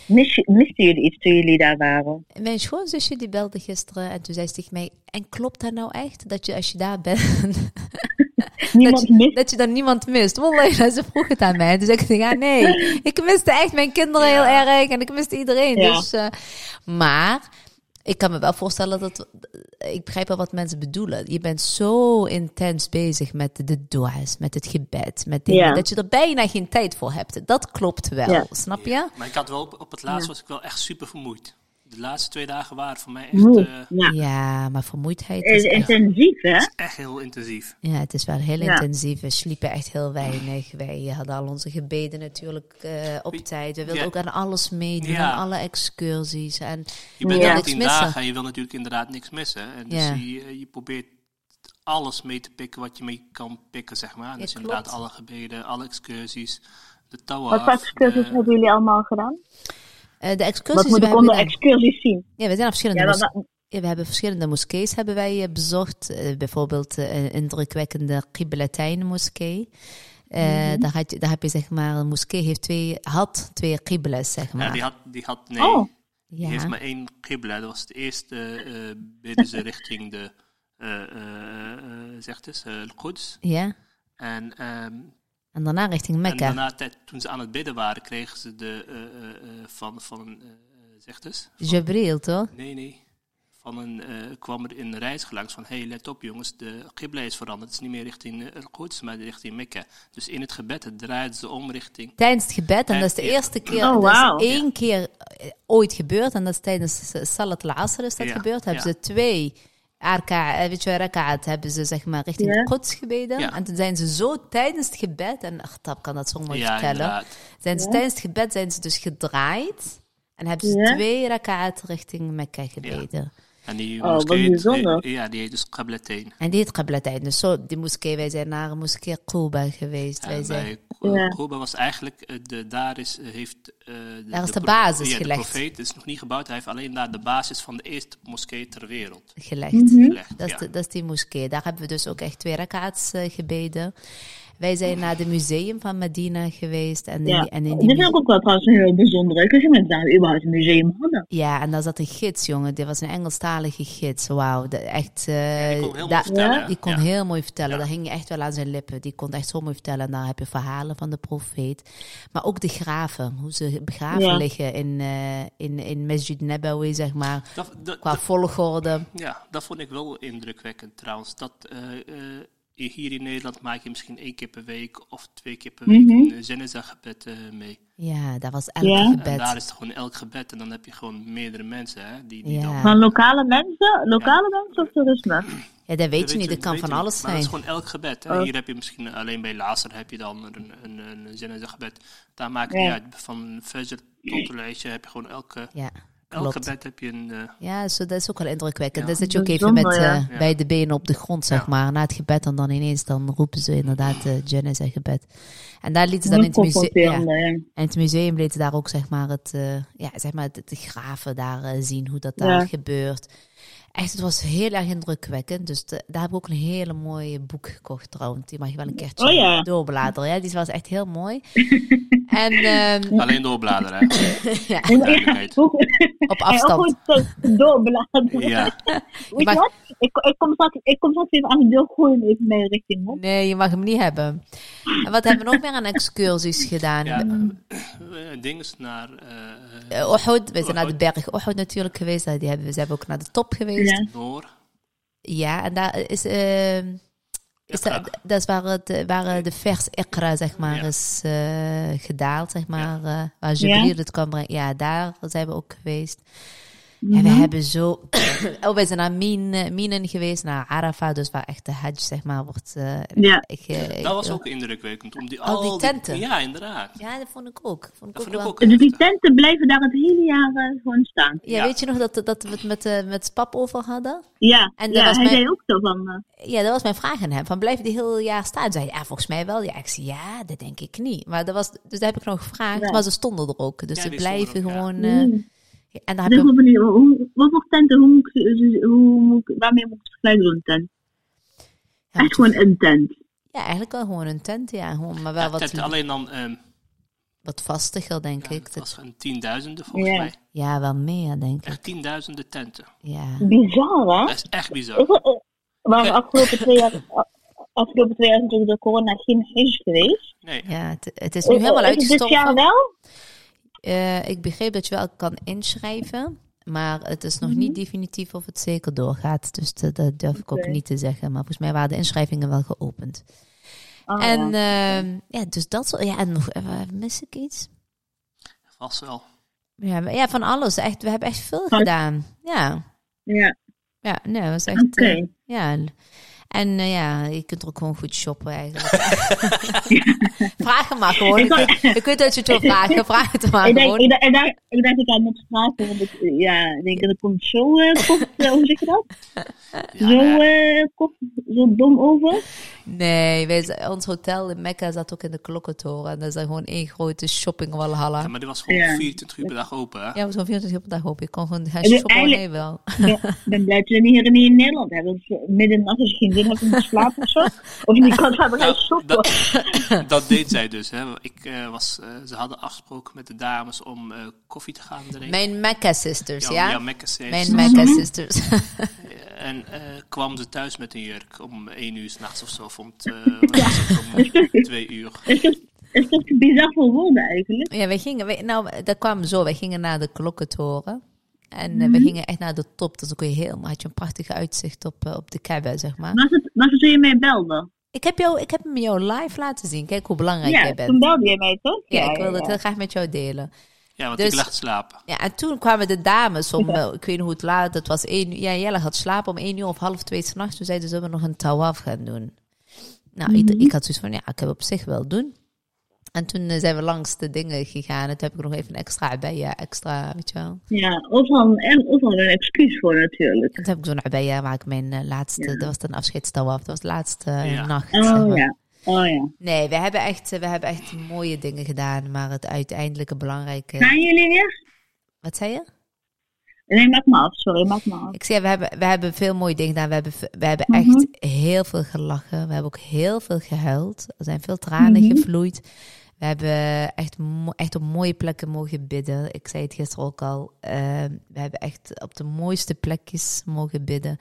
Mis, misten jullie iets toen jullie daar waren? Mijn schoonzusje die belde gisteren en toen zei ze tegen mij... En klopt dat nou echt, dat je als je daar bent... Dat, je, mist? dat je dan niemand mist? Wallah, ze vroeg het aan mij. Dus ik zei, ja nee, ik miste echt mijn kinderen heel erg en ik miste iedereen. Ja. Dus, eh, maar ik kan me wel voorstellen dat... Ik begrijp wel wat mensen bedoelen. Je bent zo intens bezig met de dua's, met het gebed, met dingen, Ja. dat je er bijna geen tijd voor hebt. Dat klopt wel, Ja. snap je? Maar ik had wel op, op het laatst was ik wel echt super vermoeid. De laatste twee dagen waren voor mij echt, Moe. eh, Ja. Ja, maar vermoeidheid Is is echt... intensief, hè? echt heel intensief. Ja, het is wel heel Ja. intensief. We sliepen echt heel weinig. Wij hadden al onze gebeden natuurlijk eh, op tijd. We wilden Ja. ook aan alles meedoen, Ja. aan alle excursies. En Je bent Ja. niks tien missen. dagen en je wil natuurlijk inderdaad niks missen. En dus Ja. je, je probeert alles mee te pikken wat je mee kan pikken, zeg maar. Ja, Dus klopt. inderdaad alle gebeden, alle excursies, de touwen Wat voor excursies hebben jullie allemaal gedaan? Eh, de Wat excursies moet we ik onder excursies zien? Ja, we zijn verschillende Ja, mos- dat, dat- ja, we hebben verschillende moskees hebben wij eh, bezocht. Eh, bijvoorbeeld een indrukwekkende Qiblatijn moskee. Eh, Mhm. daar, had je, daar heb je zeg maar, een moskee heeft twee, had twee qiblas, zeg maar. Ja, die had, die had nee, Oh. die Ja. heeft maar één qibla. Dat was de eerste, eh bidden ze richting de, eh eh eh, zegt het, eh, Al-Quds. Ja. En, ehm, En daarna richting en Mekka. daarna, tijd- toen ze aan het bidden waren, kregen ze de, eh, eh, eh, van, van een, zegt het, Jabril, toch? Nee, nee. Van een, eh, kwam er een reiziger langs van, hey, let op jongens, de qibla is veranderd. Het is niet meer richting uh, Al-Quds, maar richting Mekka. Dus in het gebed draaiden ze om richting... Tijdens het gebed, en dat is de eerste keer, Oh, dat wauw. is één keer ooit gebeurd, en dat is tijdens Salat al-Asr is dat Ja, gebeurd, hebben ja. ze twee arka, eh, weet je, rakaat hebben ze zeg maar richting Ja. Quds gebeden. Ja. En toen zijn ze zo tijdens het gebed, en Achtab kan dat zo mooi ja, vertellen, inderdaad. zijn ze Ja. tijdens het gebed zijn ze dus gedraaid en hebben ze Ja. twee rakaat richting Mekka gebeden. En die Oh, moskee, eh, ja, die heet dus Qiblatain. En die heet Qiblatijn. Dus zo, die moskee, wij zijn naar een moskee Quba geweest. wij zijn, bij was eigenlijk, eh, de, daar is, eh, heeft... eh, Daar is de basis ja, gelegd. de profeet is nog niet gebouwd. Hij heeft alleen daar de basis van de eerste moskee ter wereld gelegd. gelegd. Dat is, ja. de- dat is die moskee. Daar hebben we dus ook echt twee rakaats gebeden. Wij zijn naar het museum van Medina geweest. En, in ja. die- en in die vind ik ook wel trouwens een heel bijzonder. Ik wist niet dat überhaupt een museum hadden. ja, en daar zat een gids, jongen. Dit was een Engelstalige gids. Wauw, echt. eh, die kon heel mooi vertellen, Die kon ja. heel mooi vertellen. Ja. Daar hing je echt wel aan zijn lippen. Die kon echt zo mooi vertellen. En daar heb je verhalen van de profeet. Maar ook de graven. Hoe ze begraven Ja. liggen in, eh, in, in Masjid Nabawi, zeg maar. Dat, dat, Qua dat- volgorde. ja, dat vond ik wel indrukwekkend trouwens. Dat, eh, eh, hier in Nederland maak je misschien één keer per week of twee keer per week Mhm. een uh, gebed uh, mee. Ja, daar was elk Ja. gebed. En daar is het gewoon elk gebed en dan heb je gewoon meerdere mensen hè, die, die Ja. dan... Van lokale mensen? Lokale mensen of toerisme? Ja, dat weet je niet. Dat Dat kan van niet. alles Maar dat zijn. is gewoon elk gebed. Hè. Oh. Hier heb je misschien alleen bij Lazer heb je dan een, een, een, een gebed. Daar maakt het niet uit. Van Fajr tot Lijstje heb je gewoon elke, Ja, elk klopt. gebed heb je een... eh, Ja, zo, dat is ook wel indrukwekkend. Ja. Dus dat je ook even met ja. eh, Ja. beide benen op de grond, zeg Ja. maar, na het gebed. En dan ineens dan roepen ze inderdaad uh, Jannah gebed. En daar lieten ze dan in het, museum, in het museum lieten ze daar ook zeg maar het, eh, ja, zeg maar het, het graven daar zien, hoe dat Ja. daar gebeurt. Echt, het was heel erg indrukwekkend. Dus de- daar heb ik ook een hele mooie boek gekocht trouwens. Die mag je wel een keertje Oh ja. doorbladeren. Ja, die was echt heel mooi. en ehm, Alleen doorbladeren. Hè. ja, op afstand. doorbladeren. Ja. Weet wat? Ik, ik, kom straks, ik kom straks even aan de deur gooien even mee richting mond. Nee, je mag hem niet hebben. En wat hebben we nog meer aan excursies gedaan? Ja, eh, dinges naar... eh, Uh, Uhud, we zijn naar de berg Uhud natuurlijk geweest. Die hebben, we zijn ook naar de top geweest. Ja, Ja. Noor. en daar is, eh, is dat, dat is waar, het, waar de vers Iqra, zeg maar, Ja. is eh, gedaald, zeg maar. eh, waar Jibril het kan brengen. Ja, daar zijn we ook geweest. En we hebben zo... oh, we zijn naar Min, eh, Minen geweest, naar Arafat. Dus waar echt de hajj, zeg maar, wordt... eh, Ja. ik, Dat was ook indrukwekkend. Om die, Al die tenten. ja, inderdaad. Ja, dat vond ik ook. Vond ik Dat ook vond ik wel. ook Dus die tenten blijven daar het hele jaar eh, gewoon staan. Ja, Ja. weet je nog dat, dat we het met, met pap over hadden? Ja, En dat ja was hij mijn- zei ook zo van... Ja, dat was mijn vraag aan hem. Van blijven die heel jaar staan? Zei hij, ja, volgens mij wel. Ja, ik zei, ja, dat denk ik niet. Maar dat was, dus daar heb ik nog gevraagd. Ja. Maar ze stonden er ook. Dus Ja, ze blijven ook, gewoon... eh, mm. En daar Ik heb wel benieuwd, hoe, wat voor tenten, hoe, moet ik- hoe, moet waarmee moet ik het vergelijken een tent? ja, Echt gewoon een tent. ja, eigenlijk wel gewoon een tent. Ja, gewoon, maar wel Ja, wat, tent, alleen dan... ehm, wat vastiger, denk ja, ik. het Dat- was een tienduizenden volgens Ja. mij. ja, wel meer, denk ik. Echt tienduizenden tenten. Ja. Bizar, hè? Dat is echt bizar. Eh, maar Ja. afgelopen twee jaar, afgelopen twee jaar is natuurlijk door corona geen hajj geweest. Nee. Ja, het, het is nu helemaal Eh, is het dit jaar wel? Eh, ik begreep dat je wel kan inschrijven. Maar het is nog Mhm. niet definitief of het zeker doorgaat. Dus dat, dat durf ik ook niet te zeggen. Maar volgens mij waren de inschrijvingen wel geopend. Oh, en ja. ehm, ja, dus dat zo. Ja, en nog, eh, mis ik iets? Vast wel. Ja, maar- ja, van alles. Echt, we hebben echt veel Van- gedaan. Ja, ja, ja, nee, dat was echt. oké. eh, ja. En eh, ja, je kunt er ook gewoon goed shoppen eigenlijk. Vraag hem maar gewoon. Ik, weet dat je het wil vragen. Vraag het maar Ik denk, gewoon. ik, denk, ik, ik ik aan moet vragen, want ik, ja, ik denk dat het komt zo, kort, eh, hoe zeg je dat? Ja, zo, kort, zo dom over. Nee, wij, ons hotel in Mekka zat ook in de klokkentoren. En dat is dan gewoon één grote shopping walhalla. Ja, maar die was gewoon Ja. 24 uur per dag open. Hè? Ja, we zijn 24 uur per dag open. Je kon gewoon gaan En shoppen. gewoon eigenlijk- nee wel. Ja, Ik ben blij dat we niet hier niet in Nederland hebben. Eh, midden in de nacht als je geen zin hebt om te slapen of zo. Of je niet kan slapen, ga je Nou, shoppen. dat, dat deed zij dus. Hè. Ik, eh, was, eh, ze hadden afgesproken met de dames om eh, koffie te gaan drinken. Mijn Mecca sisters, Ja, ja? ja, Mecca Sisters. Mijn Mecca sisters. En eh, kwam ze thuis met een jurk om 1 uur s'nachts of zo. Of om, te, wat was het, om 2 uur. Is is dat bizar voor woorden eigenlijk? ja, wij gingen, nou, dat kwam zo. Wij gingen naar de klokkentoren. En eh, we gingen echt naar de top. Dus dan kon je helemaal, had je een prachtige uitzicht op, eh, op de Kaaba, zeg maar. Was het, was het toen je mij belde? Ik heb, jou, ik heb hem jou live laten zien. Kijk hoe belangrijk Ja, jij toen bent. belde je mij toch? Ja, ik wilde het heel graag met jou delen. Ja, want Dus- ik lag te slapen. Ja, en toen kwamen de dames om, eh, ik weet niet hoe het laat, het was één uur. Ja, Jelle had slapen om één uur of half twee s'nachts. Toen zeiden ze, zullen we nog een tawaf gaan doen? Nou, ik, ik had zoiets van, ja, ik heb op zich wel doen. En toen eh, zijn we langs de dingen gegaan. En toen heb ik nog even een extra bij extra, weet je wel. Ja, en overal een excuus voor natuurlijk. En toen heb ik zo'n abaya, waar ik mijn eh, laatste, Ja. dat was een afscheidstawaf. Dat was de laatste eh, Ja. nacht, zeg Oh maar. ja, oh ja. Nee, we hebben, echt, we hebben echt mooie dingen gedaan. Maar het uiteindelijke belangrijke... Gaan jullie weer? Wat zei je? Nee, maak me af, sorry, maak me af. Ik zeg, we hebben, we hebben veel mooie dingen gedaan. We hebben, we hebben Mhm. echt heel veel gelachen. We hebben ook heel veel gehuild. Er zijn veel tranen Mhm. gevloeid. We hebben echt, echt op mooie plekken mogen bidden. Ik zei het gisteren ook al. eh, we hebben echt op de mooiste plekjes mogen bidden.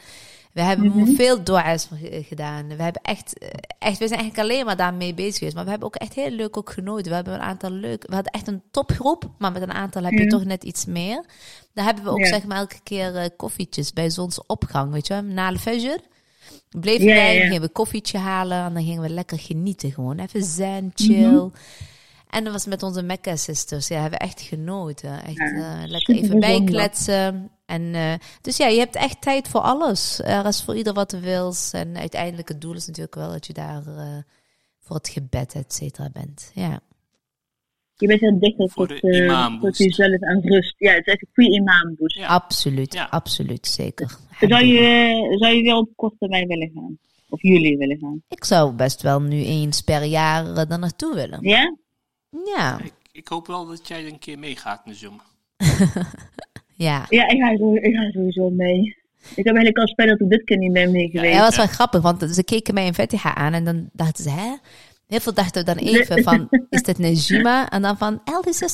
We hebben Mhm. veel dua's ge- gedaan. We hebben echt, eh, echt, we zijn eigenlijk alleen maar daarmee bezig geweest. Maar we hebben ook echt heel leuk ook genoten. We hebben een aantal leuk, we hadden echt een topgroep, maar met een aantal heb je Ja. toch net iets meer. Daar hebben we ook Ja. zeg maar elke keer eh, koffietjes bij zonsopgang, weet je wel, na de fajr. Bleven Ja, wij, dan gingen we koffietje halen en dan gingen we lekker genieten gewoon. Even zen, chill. Mhm. En dat was met onze Mecca sisters. Ja, hebben we echt genoten. Echt eh, lekker even bijkletsen. En, eh, dus ja, je hebt echt tijd voor alles. Er is voor ieder wat er wils. En uiteindelijk het doel is natuurlijk wel dat je daar eh, voor het gebed, et cetera, bent. Ja. Je bent heel dichter Voor tot, de eh, tot jezelf en rust. Ja, het is echt een goede imaamboost. Ja. Absoluut, Ja. absoluut, zeker. Zou je, zou je wel op korte termijn willen gaan? Of jullie willen gaan? Ik zou best wel nu eens per jaar er daar naartoe willen. Ja? Ja, Ik, ik hoop wel dat jij een keer meegaat in de Zoom. ja. Ja, ik ga, zo, ik ga sowieso mee. Ik heb eigenlijk al spijt dat ik dit keer niet ben mee geweest. Ja, dat was wel grappig, want ze keken mij in Fetiha aan en dan dachten ze, hè? Heel veel dachten dan even van, is dit Najima? En dan van, El, die?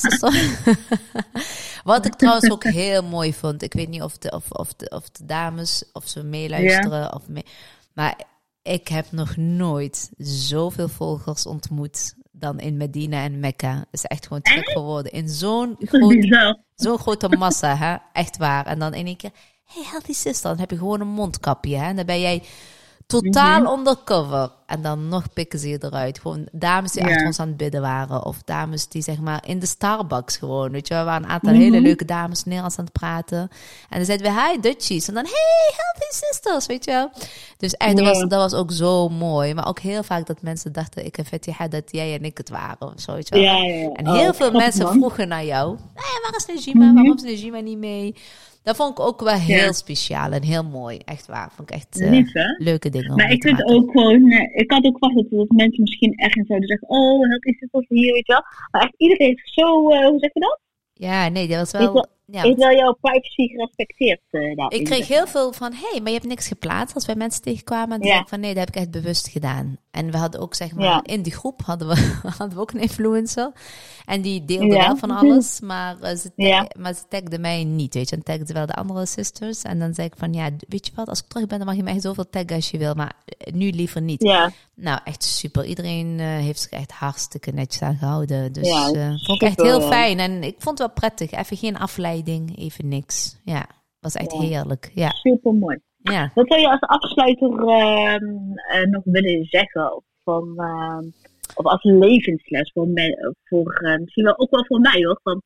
Wat ik trouwens ook heel mooi vond. Ik weet niet of de, of, of de, of de dames, of ze meeluisteren. Of mee, maar ik heb nog nooit zoveel volgers ontmoet dan in Medina en Mekka. Het is echt gewoon te gek geworden. In zo'n groot grote massa, hè? Echt waar. En dan in één keer, hey, healthy sister. Dan heb je gewoon een mondkapje, hè? En dan ben jij totaal Mhm. undercover. En dan nog pikken ze je eruit. Gewoon dames die achter ons aan het bidden waren. Of dames die, zeg maar, in de Starbucks gewoon. Weet je, we waren een aantal Mhm. hele leuke dames Nederlands aan het praten. En dan zeiden we, hi Dutchies. En dan, hey, healthy sisters, weet je wel. Dus echt, dat, was, dat was ook zo mooi. Maar ook heel vaak dat mensen dachten, ik heb Fetiha, dat jij en ik het waren. Of zo, weet je. En Oh, heel veel grappig, mensen man. vroegen naar jou. Hey, waar is Najima? Mhm. Waarom is Najima niet mee? Dat vond ik ook wel heel Ja. speciaal en heel mooi. Echt waar. Vond ik echt eh, Lief, leuke dingen. Maar ik vind maken. ook gewoon, eh, ik had ook verwacht dat, dat mensen misschien ergens zouden zeggen, oh, dat is het of hier, weet je wel. Maar echt iedereen heeft zo, eh, hoe zeg je dat? Ja, nee, dat was wel. Ja, Heeft wel jouw privacy gerespecteerd eh ik kreeg heel veel van, hé, hey, maar je hebt niks geplaatst als wij mensen tegenkwamen. Ja. zei ik van, nee, dat heb ik echt bewust gedaan. En we hadden ook, zeg maar, Ja. in die groep hadden we, hadden we ook een influencer. En die deelde wel van alles, maar, eh, ze, tag- Ja. maar ze tagde mij niet, weet je. En tagde wel de andere sisters. En dan zei ik van, ja, weet je wat, als ik terug ben, dan mag je mij zoveel taggen als je wil. Maar eh, nu liever niet. Nou, echt super. Iedereen heeft zich echt hartstikke netjes aan gehouden. Dus vond ik echt heel fijn. En ik vond het wel prettig. Even geen afleiding, even niks. Ja, was echt Ja. heerlijk. Ja, super mooi. ja. Wat zou je als afsluiter ehm, eh, nog willen zeggen? Of, van, ehm, of als levensles voor, mij, voor eh, misschien wel ook wel voor mij hoor. Van,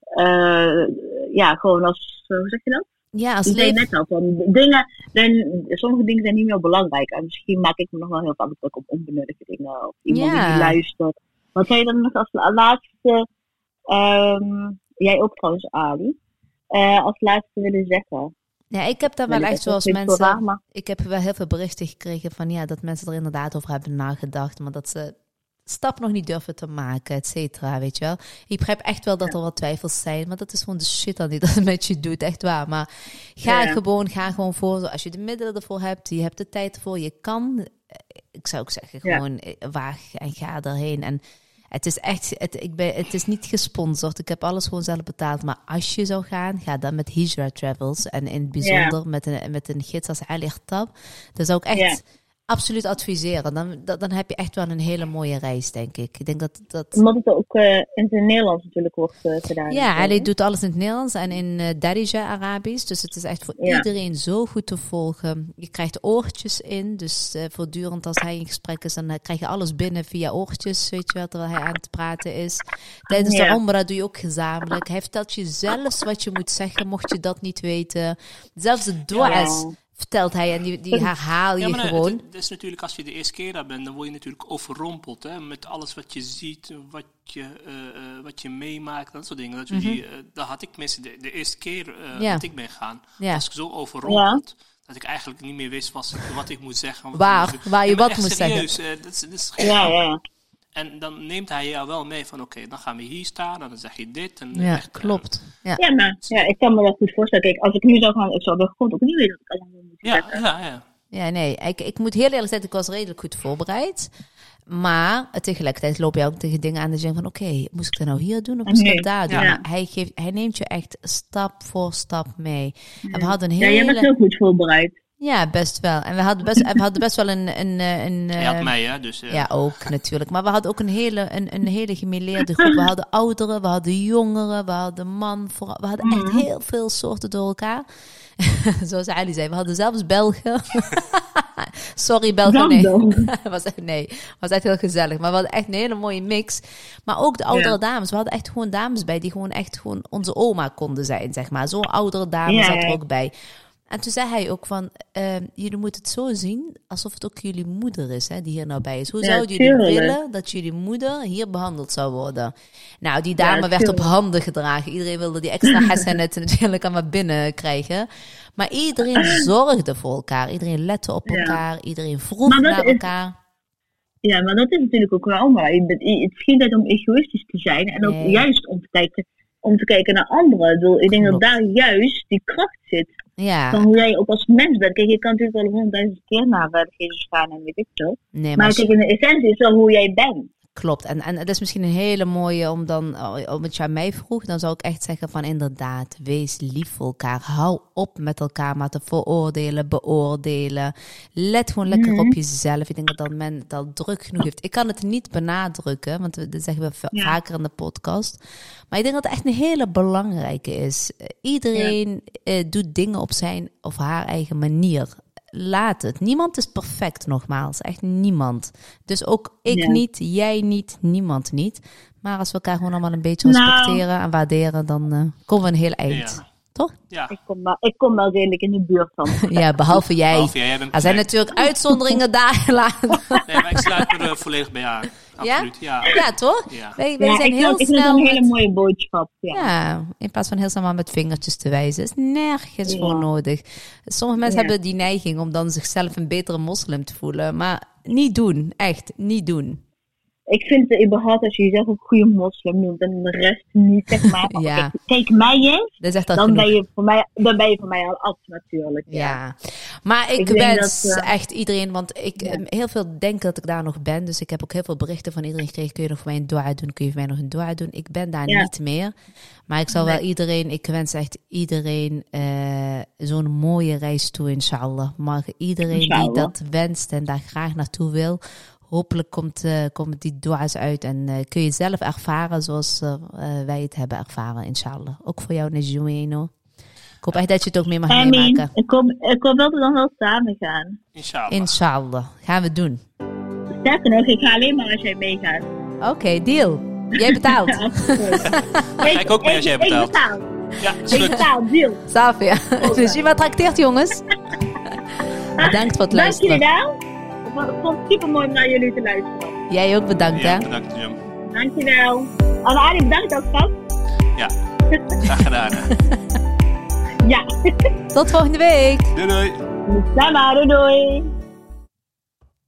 eh, ja, gewoon als, hoe zeg je dat? Ja, als leven... net al, van dingen, zijn, sommige dingen zijn niet meer belangrijk. En misschien maak ik me nog wel heel vaak druk op onbenullige dingen. Of iemand die niet luistert. Wat zou je dan nog als laatste, ehm, jij ook trouwens Ali, eh, als laatste willen zeggen? Ja, ik heb daar wel echt zoals mensen... raar, maar- Ik heb wel heel veel berichten gekregen van ja, dat mensen er inderdaad over hebben nagedacht. Maar dat ze stap nog niet durven te maken, et cetera, weet je wel. Ik begrijp echt wel dat er wat twijfels zijn, maar dat is gewoon de shit dan die dat met je doet, echt waar. Maar ga Ja. gewoon, ga gewoon voor. Als je de middelen ervoor hebt, je hebt de tijd ervoor, je kan. eh, Ik zou ook zeggen, gewoon eh, waag en ga erheen. En het is echt, het, ik ben, het is niet gesponsord. Ik heb alles gewoon zelf betaald. Maar als je zou gaan, ga dan met Hijra Travels. En in het bijzonder met, een, met een gids als Ali Tab. Dat zou ik echt. Absoluut adviseren. Dan, dan, dan heb je echt wel een hele mooie reis, denk ik. Ik denk dat... dat Omdat het ook eh, in het Nederlands natuurlijk wordt eh, gedaan. ja, Ali doet alles in het Nederlands en in uh, Darija Arabisch. Dus het is echt voor Ja. iedereen zo goed te volgen. Je krijgt oortjes in. Dus eh, voortdurend als hij in gesprek is, dan krijg je alles binnen via oortjes. Weet je wel, terwijl hij aan het praten is. Tijdens Ja. de Omra doe je ook gezamenlijk. Hij vertelt je zelfs wat je moet zeggen, mocht je dat niet weten. Zelfs de dua's Ja. Vertelt hij en die, die herhaal je Ja, maar gewoon. Het, het is natuurlijk als je de eerste keer daar bent, dan word je natuurlijk overrompeld hè, met alles wat je ziet, wat je, eh, eh, wat je meemaakt, dat soort dingen. Dat, die, eh, dat had ik tenminste de, de eerste keer eh, Ja. dat ik ben gegaan, Ja. was ik zo overrompeld. Dat ik eigenlijk niet meer wist wat, wat ik moet zeggen. wat Waar- ik waar je wat moet zeggen. serieus, dat is, dat is geen Ja, grap. ja. En dan neemt hij jou wel mee van, oké, dan gaan we hier staan, en dan zeg je dit. En Ja, echt, eh, klopt. Ja. Ja, maar ja, ik kan me dat goed voorstellen. Kijk, als ik nu zou gaan, ik zou er gewoon ik allemaal moet ja, zeggen. ja, ja. Ja, nee, ik, ik moet heel eerlijk zeggen, ik was redelijk goed voorbereid. Maar tegelijkertijd loop je ook tegen dingen aan en denk van, oké, moest ik dat nou hier doen of moest ik Nee, dat daar doen? ja. Hij, geeft, hij neemt je echt stap voor stap mee. En we hadden een Ja, jij bent hele... heel goed voorbereid. Ja, best wel. En we hadden best, we hadden best wel een... een, eh, een, Hij had eh, mij, hè, dus... eh, ja, ook natuurlijk. Maar we hadden ook een hele, een, een hele gemêleerde groep. We hadden ouderen, we hadden jongeren, we hadden man. Vooral, we hadden echt heel veel soorten door elkaar. Zoals Ali zei, we hadden zelfs Belgen. Sorry België, Dan nee. was echt, nee, was echt heel gezellig. Maar we hadden echt een hele mooie mix. Maar ook de oudere Ja. dames. We hadden echt gewoon dames bij die gewoon echt gewoon onze oma konden zijn, zeg maar. Zo'n oudere dame Ja, zat er ja. ook bij. En toen zei hij ook van, ehm, jullie moeten het zo zien alsof het ook jullie moeder is, hè, die hier nou bij is. Hoe Ja, zouden jullie tuurlijk. willen dat jullie moeder hier behandeld zou worden? Nou, die dame Ja, werd op handen gedragen. Iedereen wilde die extra hassanet natuurlijk allemaal binnen krijgen. Maar iedereen zorgde voor elkaar. Iedereen lette op Ja. elkaar. Iedereen vroeg naar is- elkaar. Ja, maar dat is natuurlijk ook wel waar. Het geen tijd om egoïstisch te zijn en ook Nee. juist om te kijken, om te kijken naar anderen. Ik, bedoel, ik denk Klopt. dat daar juist die kracht zit. Ja, Van hoe jij ook als mens bent. Kijk, je kan natuurlijk wel honderdduizend keer naar eh, Jezus gaan en weet ik veel. nee, maar Maar als je- kijk, in de essentie is wel hoe jij bent. Klopt. En, en het is misschien een hele mooie om dan, oh, om het je aan mij vroeg, dan zou ik echt zeggen van inderdaad, wees lief voor elkaar. Hou op met elkaar maar te veroordelen, beoordelen. Let gewoon lekker Mhm. op jezelf. Ik denk dat, dat men het al druk genoeg heeft. Ik kan het niet benadrukken, want we, dat zeggen we Ja. vaker in de podcast. Maar ik denk dat het echt een hele belangrijke is. Eh, Iedereen eh, doet dingen op zijn of haar eigen manier. Laat het. Niemand is perfect, nogmaals. Echt niemand. Dus ook ik Ja. niet, jij niet, niemand niet. Maar als we elkaar gewoon allemaal een beetje Nou. respecteren en waarderen, dan eh, komen we een heel eind. Ja. Toch? Ja. Ik kom, wel, ik kom wel redelijk in de buurt van. Ja, behalve jij. Behalve jij, jij bent er zijn natuurlijk uitzonderingen daar. laten. Nee, maar ik sluit er eh, volledig bij aan. Absoluut, ja. Ja, toch? Ja. Wij, wij Ja, zijn ik heel vind, ik vind het snel. een hele met- mooie boodschap. Ja. Ja, in plaats van heel snel maar met vingertjes te wijzen. is nergens Ja. voor nodig. Sommige mensen Ja. hebben die neiging om dan zichzelf een betere moslim te voelen. Maar niet doen. Echt, niet doen. Ik vind het überhaupt als je jezelf een goede moslim noemt en de rest niet, zeg maar. Ja. kijk, mij eens, Dat is echt al dan genoeg. ben, je voor mij, dan ben je voor mij al af natuurlijk. Ja, maar ik, wens dat, eh, echt iedereen, want ik Ja. eh, heel veel denk dat ik daar nog ben. Dus ik heb ook heel veel berichten van iedereen gekregen. Kun je nog voor mij een dua doen? Kun je voor mij nog een dua doen? Ik ben daar niet meer. Maar ik zal wel iedereen, ik wens echt iedereen eh, zo'n mooie reis toe, inshallah. Maar iedereen die dat wenst en daar graag naartoe wil, hopelijk komt, komen die dua's uit en eh, kun je zelf ervaren zoals eh, wij het hebben ervaren, inshallah. Ook voor jou, Nejueno. Ik hoop echt dat je het ook mee mag meemaken. Ik hoop, ik hoop dat we dan wel samen gaan. Inshallah. Inshallah. Gaan we doen. Sterker nog, ik ga alleen maar als jij meegaat. Oké, deal. Jij betaalt. ga ik ook mee als jij betaalt. Ik betaal. Ja, Ik betaal, deal. Safia. Dus je wat trakteert, jongens. Bedankt voor het Dank jullie luisteren. wel. Ik vond het super mooi om naar jullie te luisteren. Jij ook bedankt, Ja, hè? bedankt, Jum. Dankjewel. En Ali, bedankt ook, schat. Ja, graag gedaan. hè. Ja. Tot volgende week. Doei doei. Sama, doei doei.